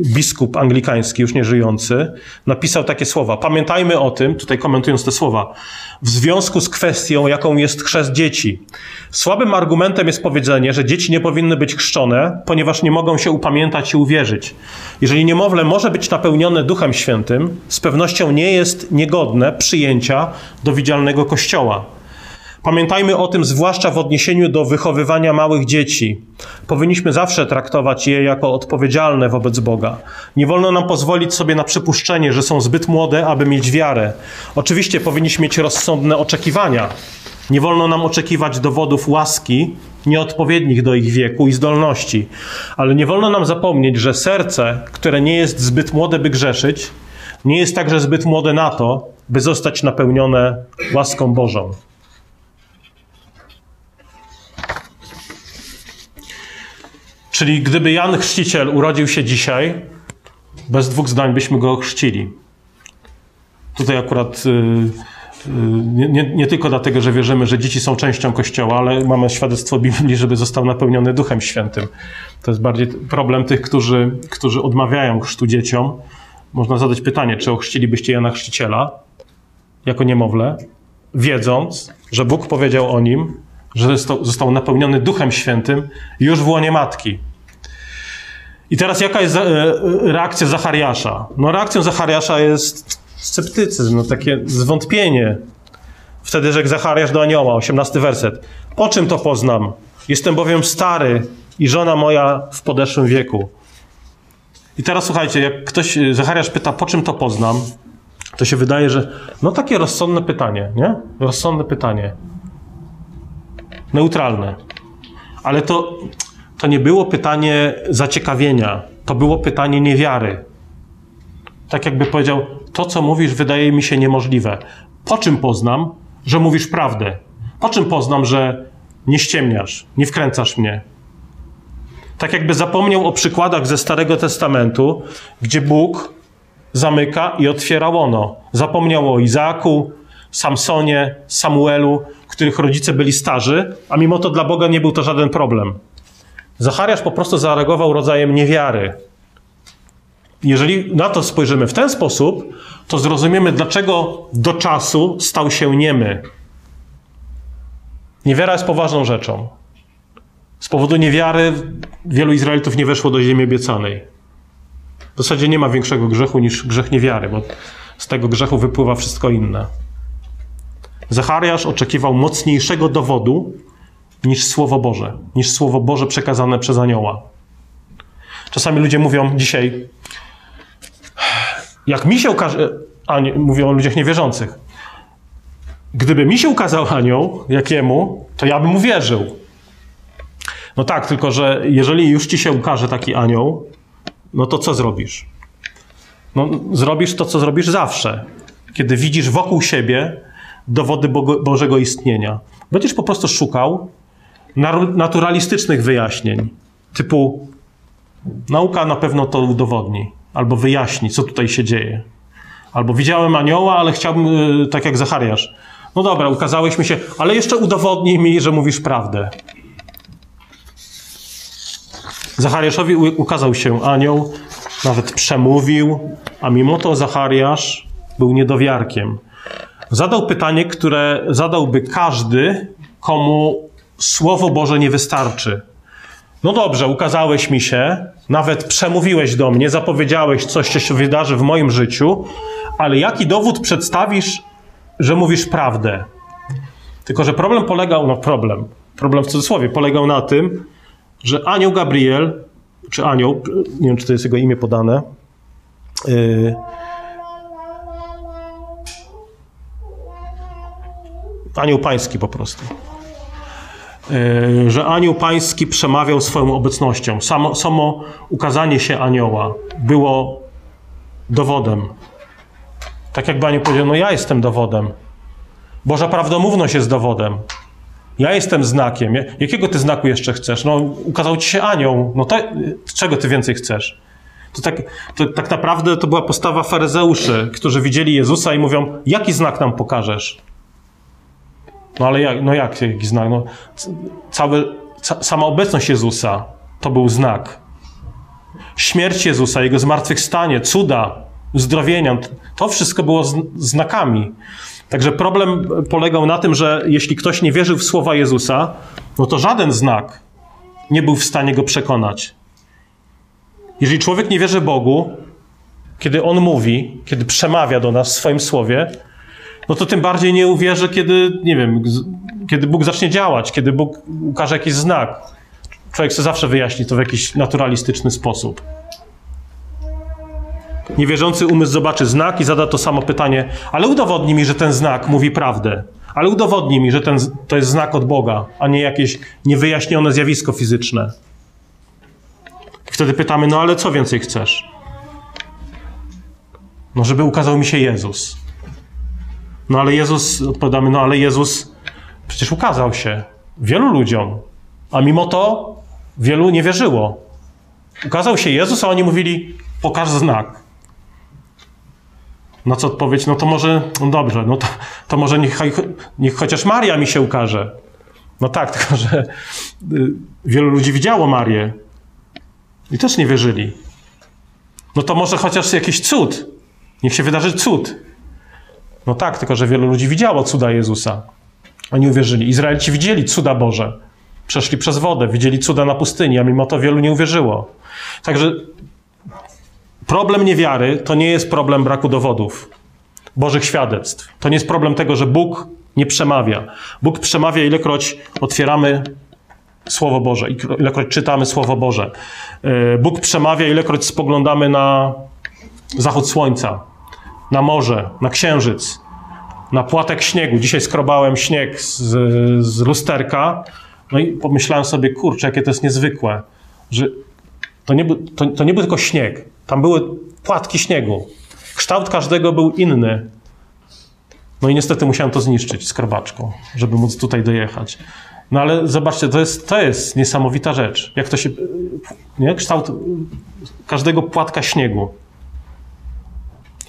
S1: biskup anglikański, już nieżyjący, napisał takie słowa. Pamiętajmy o tym, tutaj komentując te słowa, w związku z kwestią, jaką jest chrzest dzieci. Słabym argumentem jest powiedzenie, że dzieci nie powinny być chrzczone, ponieważ nie mogą się upamiętać i uwierzyć. Jeżeli niemowlę może być napełnione Duchem Świętym, z pewnością nie jest niegodne przyjęcia do widzialnego kościoła. Pamiętajmy o tym zwłaszcza w odniesieniu do wychowywania małych dzieci. Powinniśmy zawsze traktować je jako odpowiedzialne wobec Boga. Nie wolno nam pozwolić sobie na przypuszczenie, że są zbyt młode, aby mieć wiarę. Oczywiście powinniśmy mieć rozsądne oczekiwania. Nie wolno nam oczekiwać dowodów łaski nieodpowiednich do ich wieku i zdolności. Ale nie wolno nam zapomnieć, że serce, które nie jest zbyt młode, by grzeszyć, nie jest także zbyt młode na to, by zostać napełnione łaską Bożą. Czyli gdyby Jan Chrzciciel urodził się dzisiaj, bez dwóch zdań byśmy go chrzcili. Tutaj akurat y, y, nie, nie, nie, tylko dlatego, że wierzymy, że dzieci są częścią Kościoła, ale mamy świadectwo Biblii, żeby został napełniony Duchem Świętym. To jest bardziej problem tych, którzy, którzy odmawiają chrztu dzieciom. Można zadać pytanie, czy ochrzcilibyście Jana Chrzciciela jako niemowlę, wiedząc, że Bóg powiedział o nim, że został, został napełniony Duchem Świętym już w łonie matki. I teraz jaka jest e, reakcja Zachariasza? No reakcją Zachariasza jest sceptycyzm, no takie zwątpienie. Wtedy rzekł Zachariasz do anioła, 18 werset. Po czym to poznam? Jestem bowiem stary i żona moja w podeszłym wieku. I teraz słuchajcie, jak ktoś, Zachariasz pyta, po czym to poznam, to się wydaje, że no takie rozsądne pytanie, nie? Rozsądne pytanie neutralne. Ale to, to nie było pytanie zaciekawienia, to było pytanie niewiary. Tak jakby powiedział, to co mówisz wydaje mi się niemożliwe. Po czym poznam, że mówisz prawdę? Po czym poznam, że nie ściemniasz, nie wkręcasz mnie? Tak jakby zapomniał o przykładach ze Starego Testamentu, gdzie Bóg zamyka i otwiera łono. Zapomniał o Izaaku, Samsonie, Samuelu, których rodzice byli starzy, a mimo to dla Boga nie był to żaden problem. Zachariasz po prostu zareagował rodzajem niewiary. Jeżeli na to spojrzymy w ten sposób, to zrozumiemy, dlaczego do czasu stał się niemy. Niewiara jest poważną rzeczą. Z powodu niewiary wielu Izraelitów nie weszło do ziemi obiecanej. W zasadzie nie ma większego grzechu niż grzech niewiary, bo z tego grzechu wypływa wszystko inne. Zachariasz oczekiwał mocniejszego dowodu niż Słowo Boże, niż Słowo Boże przekazane przez anioła. Czasami ludzie mówią dzisiaj, jak mi się ukaże, a nie, mówią o ludziach niewierzących, gdyby mi się ukazał anioł jakiemu, to ja bym uwierzył. No tak, tylko że jeżeli już ci się ukaże taki anioł, no to co zrobisz? No, zrobisz to, co zrobisz zawsze. Kiedy widzisz wokół siebie dowody Bo Bożego istnienia. Będziesz po prostu szukał naturalistycznych wyjaśnień, typu nauka na pewno to udowodni, albo wyjaśni, co tutaj się dzieje. Albo widziałem anioła, ale chciałbym, y, tak jak Zachariasz. No dobra, ukazałeś mi się, ale jeszcze udowodnij mi, że mówisz prawdę. Zachariaszowi ukazał się anioł, nawet przemówił, a mimo to Zachariasz był niedowiarkiem. Zadał pytanie, które zadałby każdy, komu Słowo Boże nie wystarczy. No dobrze, ukazałeś mi się, nawet przemówiłeś do mnie, zapowiedziałeś coś, co się wydarzy w moim życiu, ale jaki dowód przedstawisz, że mówisz prawdę? Tylko, że problem polegał, no problem, problem w cudzysłowie, polegał na tym, że anioł Gabriel, czy anioł, nie wiem, czy to jest jego imię podane, yy, anioł pański po prostu. Yy, że anioł pański przemawiał swoją obecnością. Samo, samo ukazanie się anioła było dowodem. Tak jakby anioł powiedział, no ja jestem dowodem. Boża prawdomówność jest dowodem. Ja jestem znakiem. Jakiego ty znaku jeszcze chcesz? No, ukazał ci się anioł. No to, czego ty więcej chcesz? To tak, to tak naprawdę to była postawa faryzeuszy, którzy widzieli Jezusa i mówią, jaki znak nam pokażesz? No ale jak, no jak jaki znak? No, cały, ca, sama obecność Jezusa to był znak. Śmierć Jezusa, Jego zmartwychwstanie, cuda, uzdrowienia, to wszystko było znakami. Także problem polegał na tym, że jeśli ktoś nie wierzył w słowa Jezusa, no to żaden znak nie był w stanie go przekonać. Jeżeli człowiek nie wierzy Bogu, kiedy On mówi, kiedy przemawia do nas w swoim słowie, no to tym bardziej nie uwierzy, kiedy, nie wiem, kiedy Bóg zacznie działać, kiedy Bóg ukaże jakiś znak. Człowiek sobie zawsze wyjaśni to w jakiś naturalistyczny sposób. Niewierzący umysł zobaczy znak i zada to samo pytanie, ale udowodnij mi, że ten znak mówi prawdę. Ale udowodnij mi, że ten, to jest znak od Boga, a nie jakieś niewyjaśnione zjawisko fizyczne. Wtedy pytamy, no ale co więcej chcesz? No, żeby ukazał mi się Jezus. No ale Jezus, odpowiadamy, no ale Jezus przecież ukazał się wielu ludziom, a mimo to wielu nie wierzyło. Ukazał się Jezus, a oni mówili, pokaż znak. Na co odpowiedź, no to może, no dobrze, no to, to może niech, niech chociaż Maria mi się ukaże. No tak, tylko że y, wielu ludzi widziało Marię i też nie wierzyli. No to może chociaż jakiś cud. Niech się wydarzy cud. No tak, tylko że wielu ludzi widziało cuda Jezusa. Oni uwierzyli. Izraelici widzieli cuda Boże. Przeszli przez wodę, widzieli cuda na pustyni, a mimo to wielu nie uwierzyło. Także Problem niewiary to nie jest problem braku dowodów, Bożych świadectw. To nie jest problem tego, że Bóg nie przemawia. Bóg przemawia, ilekroć otwieramy Słowo Boże, ilekroć czytamy Słowo Boże. E, Bóg przemawia, ilekroć spoglądamy na zachód słońca, na morze, na księżyc, na płatek śniegu. Dzisiaj skrobałem śnieg z, z lusterka, No i pomyślałem sobie, kurczę, jakie to jest niezwykłe, że to nie, był, to, to nie był tylko śnieg. Tam były płatki śniegu. Kształt każdego był inny. No i niestety musiałem to zniszczyć skrobaczką, żeby móc tutaj dojechać. No ale zobaczcie, to jest, to jest niesamowita rzecz. Jak to się. Nie? Kształt każdego płatka śniegu.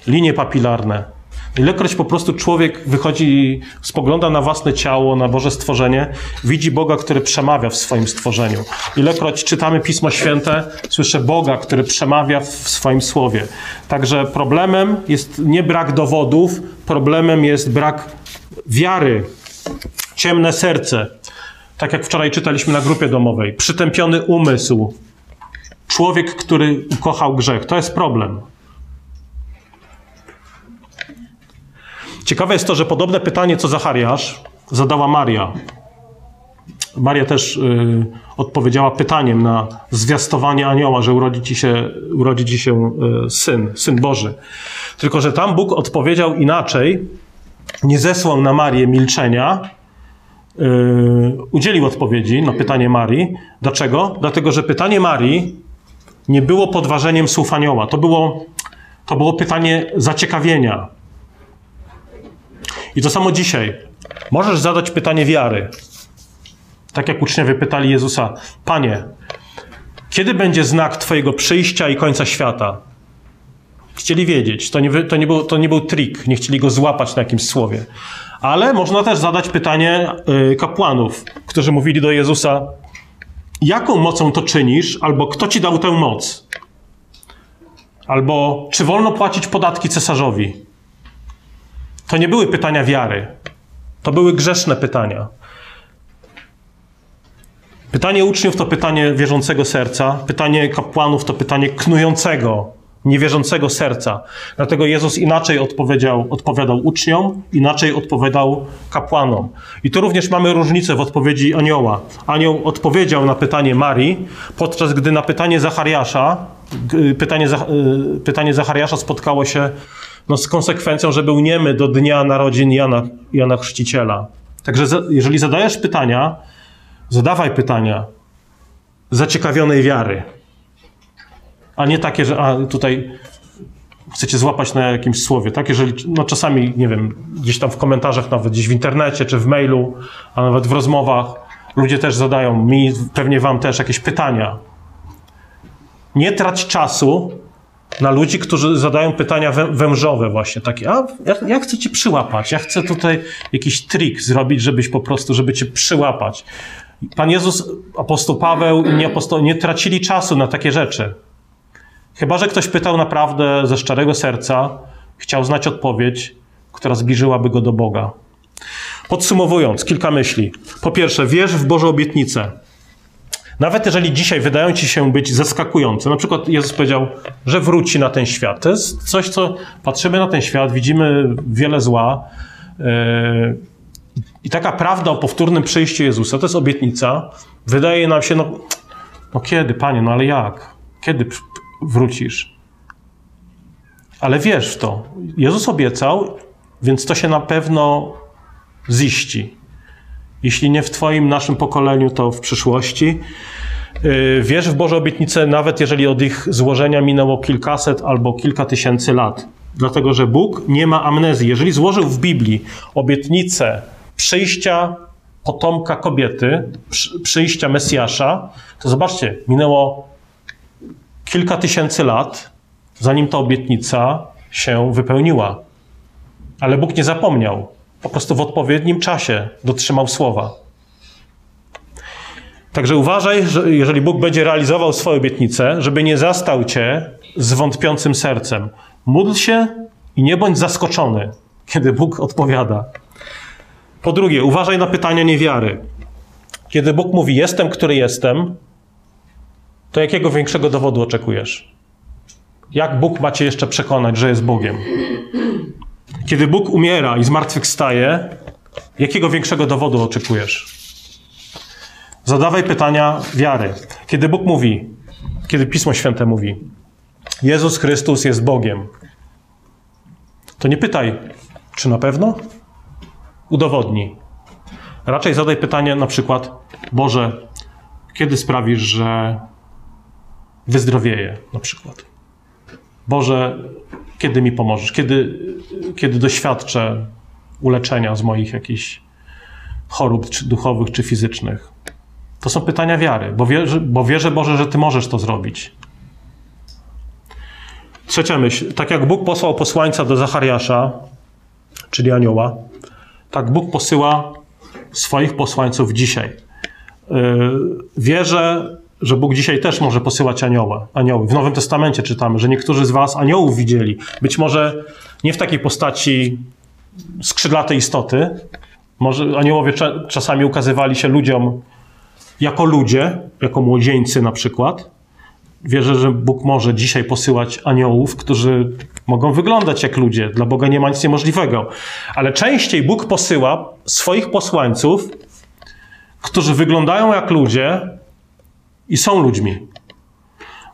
S1: Linie papilarne. Ilekroć po prostu człowiek wychodzi spogląda na własne ciało, na Boże stworzenie, widzi Boga, który przemawia w swoim stworzeniu. Ilekroć czytamy Pismo Święte, słyszę Boga, który przemawia w swoim słowie. Także problemem jest nie brak dowodów, problemem jest brak wiary, ciemne serce. Tak jak wczoraj czytaliśmy na grupie domowej, przytępiony umysł, człowiek, który ukochał grzech. To jest problem. Ciekawe jest to, że podobne pytanie, co Zachariasz, zadała Maria. Maria też y, odpowiedziała pytaniem na zwiastowanie anioła, że urodzi ci się, urodzi ci się y, syn, syn Boży. Tylko, że tam Bóg odpowiedział inaczej, nie zesłał na Marię milczenia, y, udzielił odpowiedzi na pytanie Marii. Dlaczego? Dlatego, że pytanie Marii nie było podważeniem słów anioła. To było, to było pytanie zaciekawienia. I to samo dzisiaj. Możesz zadać pytanie wiary. Tak jak uczniowie pytali Jezusa: Panie, kiedy będzie znak Twojego przyjścia i końca świata? Chcieli wiedzieć. To nie, to nie, był, to nie był trik. Nie chcieli go złapać na jakimś słowie. Ale można też zadać pytanie y, kapłanów, którzy mówili do Jezusa: Jaką mocą to czynisz, albo kto ci dał tę moc? Albo czy wolno płacić podatki cesarzowi? To nie były pytania wiary. To były grzeszne pytania. Pytanie uczniów to pytanie wierzącego serca, pytanie kapłanów to pytanie knującego, niewierzącego serca. Dlatego Jezus inaczej odpowiedział, odpowiadał uczniom, inaczej odpowiadał kapłanom. I tu również mamy różnicę w odpowiedzi anioła. Anioł odpowiedział na pytanie Marii, podczas gdy na pytanie Zachariasza, pytanie, y, pytanie Zachariasza spotkało się no, z konsekwencją, że był niemy do dnia narodzin Jana, Jana Chrzciciela. Także za, jeżeli zadajesz pytania, zadawaj pytania zaciekawionej wiary, a nie takie, że a, tutaj chcecie złapać na jakimś słowie, tak? Jeżeli, no czasami, nie wiem, gdzieś tam w komentarzach, nawet gdzieś w internecie, czy w mailu, a nawet w rozmowach, ludzie też zadają mi, pewnie wam też jakieś pytania. Nie trać czasu na ludzi, którzy zadają pytania wężowe właśnie, takie, a ja, ja chcę cię przyłapać, ja chcę tutaj jakiś trik zrobić, żebyś po prostu, żeby cię przyłapać. Pan Jezus, apostoł Paweł i nie, nie tracili czasu na takie rzeczy. Chyba, że ktoś pytał naprawdę ze szczerego serca, chciał znać odpowiedź, która zbliżyłaby go do Boga. Podsumowując, kilka myśli. Po pierwsze, wierz w Boże obietnice. Nawet jeżeli dzisiaj wydają ci się być zaskakujące, na przykład Jezus powiedział, że wróci na ten świat. To jest coś, co patrzymy na ten świat, widzimy wiele zła. E, I taka prawda o powtórnym przyjściu Jezusa, to jest obietnica, wydaje nam się, no, no kiedy, panie, no ale jak? Kiedy wrócisz? Ale wierz w to. Jezus obiecał, więc to się na pewno ziści. Jeśli nie w Twoim, naszym pokoleniu, to w przyszłości. Y, wierz w Boże obietnice, nawet jeżeli od ich złożenia minęło kilkaset albo kilka tysięcy lat. Dlatego, że Bóg nie ma amnezji. Jeżeli złożył w Biblii obietnicę przyjścia potomka kobiety, przyjścia Mesjasza, to zobaczcie, minęło kilka tysięcy lat, zanim ta obietnica się wypełniła. Ale Bóg nie zapomniał po prostu w odpowiednim czasie dotrzymał słowa. Także uważaj, że jeżeli Bóg będzie realizował swoje obietnice, żeby nie zastał cię z wątpiącym sercem. Módl się i nie bądź zaskoczony, kiedy Bóg odpowiada. Po drugie, uważaj na pytania niewiary. Kiedy Bóg mówi: Jestem, który jestem, to jakiego większego dowodu oczekujesz? Jak Bóg ma cię jeszcze przekonać, że jest Bogiem? Kiedy Bóg umiera i zmartwychwstaje, jakiego większego dowodu oczekujesz? Zadawaj pytania wiary. Kiedy Bóg mówi, kiedy Pismo Święte mówi, Jezus Chrystus jest Bogiem, to nie pytaj, czy na pewno? Udowodnij. Raczej zadaj pytanie na przykład: Boże, kiedy sprawisz, że wyzdrowieję na przykład? Boże, kiedy mi pomożesz? Kiedy, kiedy doświadczę uleczenia z moich jakichś chorób czy duchowych czy fizycznych? To są pytania wiary, bo wierzę, bo wierzę Boże, że Ty możesz to zrobić. Trzecia myśl. Tak jak Bóg posłał posłańca do Zachariasza, czyli anioła, tak Bóg posyła swoich posłańców dzisiaj. Yy, wierzę, że Bóg dzisiaj też może posyłać anioła, anioły. W Nowym Testamencie czytamy, że niektórzy z was aniołów widzieli. Być może nie w takiej postaci skrzydlatej istoty. Może aniołowie czasami ukazywali się ludziom jako ludzie, jako młodzieńcy na przykład. Wierzę, że Bóg może dzisiaj posyłać aniołów, którzy mogą wyglądać jak ludzie. Dla Boga nie ma nic niemożliwego. Ale częściej Bóg posyła swoich posłańców, którzy wyglądają jak ludzie i są ludźmi.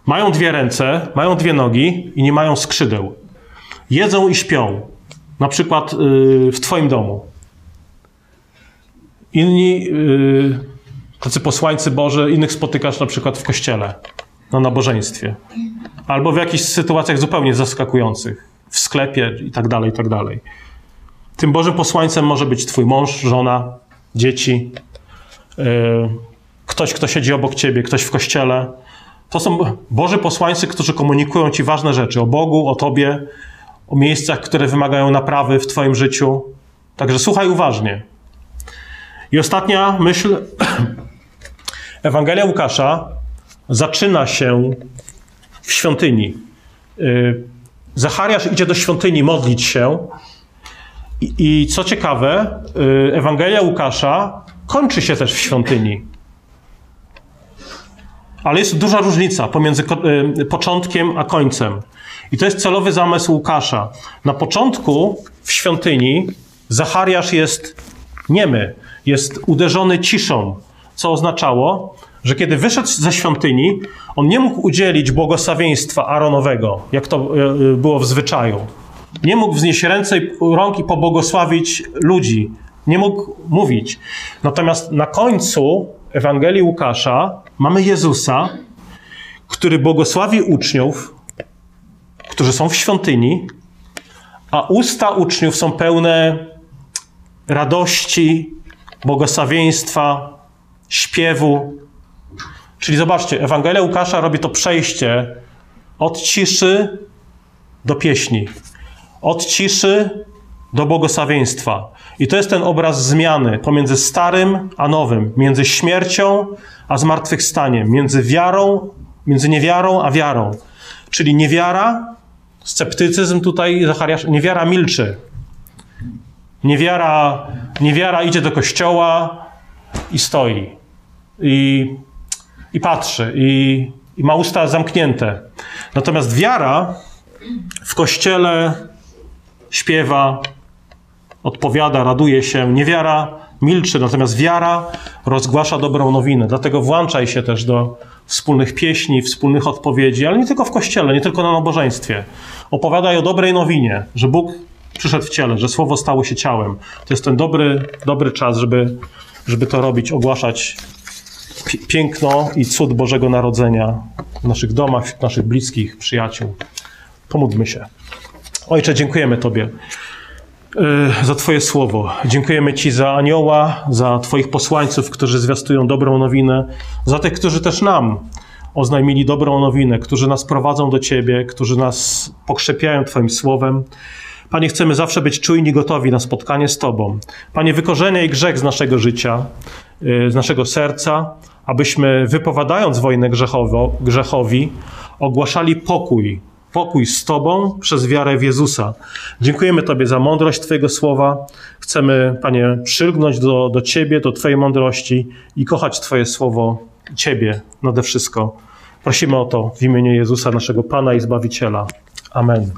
S1: Mają dwie ręce, mają dwie nogi i nie mają skrzydeł. Jedzą i śpią. Na przykład yy, w Twoim domu. Inni, yy, tacy posłańcy Boże, innych spotykasz na przykład w kościele na nabożeństwie. Albo w jakichś sytuacjach zupełnie zaskakujących, w sklepie i tak dalej, i tak dalej. Tym Bożym posłańcem może być twój mąż, żona, dzieci, yy, ktoś, kto siedzi obok ciebie, ktoś w kościele. To są Boży posłańcy, którzy komunikują ci ważne rzeczy o Bogu, o tobie, o miejscach, które wymagają naprawy w twoim życiu. Także słuchaj uważnie. I ostatnia myśl. Ewangelia Łukasza zaczyna się w świątyni. Y, Zachariasz idzie do świątyni modlić się. I, I, co ciekawe, y, Ewangelia Łukasza kończy się też w świątyni. Ale jest duża różnica pomiędzy y, początkiem a końcem. I to jest celowy zamysł Łukasza. Na początku w świątyni Zachariasz jest niemy, jest uderzony ciszą, co oznaczało, że kiedy wyszedł ze świątyni, on nie mógł udzielić błogosławieństwa Aaronowego, jak to e, e, było w zwyczaju. Nie mógł wznieść ręce i rąk i pobłogosławić ludzi. Nie mógł mówić. Natomiast na końcu Ewangelii Łukasza mamy Jezusa, który błogosławi uczniów, którzy są w świątyni, a usta uczniów są pełne radości, błogosławieństwa, śpiewu, Czyli zobaczcie, Ewangelia Łukasza robi to przejście od ciszy do pieśni, od ciszy do błogosławieństwa. I to jest ten obraz zmiany pomiędzy starym a nowym, między śmiercią a zmartwychwstaniem, między wiarą, między niewiarą a wiarą. Czyli niewiara, sceptycyzm tutaj Zachariasz, niewiara milczy. Niewiara, niewiara idzie do kościoła i stoi. I i patrzy i, i ma usta zamknięte. Natomiast wiara w kościele śpiewa, odpowiada, raduje się. Niewiara milczy, natomiast wiara rozgłasza dobrą nowinę. Dlatego włączaj się też do wspólnych pieśni, wspólnych odpowiedzi, ale nie tylko w kościele, nie tylko na nabożeństwie. Opowiadaj o dobrej nowinie, że Bóg przyszedł w ciele, że Słowo stało się ciałem. To jest ten dobry, dobry czas, żeby, żeby to robić, ogłaszać piękno i cud Bożego Narodzenia w naszych domach, wśród naszych bliskich, przyjaciół. Pomódlmy się. Ojcze, dziękujemy Tobie za Twoje słowo. Dziękujemy Ci za anioła, za Twoich posłańców, którzy zwiastują dobrą nowinę, za tych, którzy też nam oznajmili dobrą nowinę, którzy nas prowadzą do Ciebie, którzy nas pokrzepiają Twoim słowem. Panie, chcemy zawsze być czujni, gotowi na spotkanie z Tobą. Panie, wykorzeniaj grzech z naszego życia, y, z naszego serca, abyśmy wypowiadając wojnę grzechowo, grzechowi, ogłaszali pokój, pokój z Tobą przez wiarę w Jezusa. Dziękujemy Tobie za mądrość Twojego słowa. Chcemy, Panie, przylgnąć do, do Ciebie, do Twojej mądrości i kochać Twoje słowo, Ciebie nade wszystko. Prosimy o to w imieniu Jezusa, naszego Pana i Zbawiciela. Amen.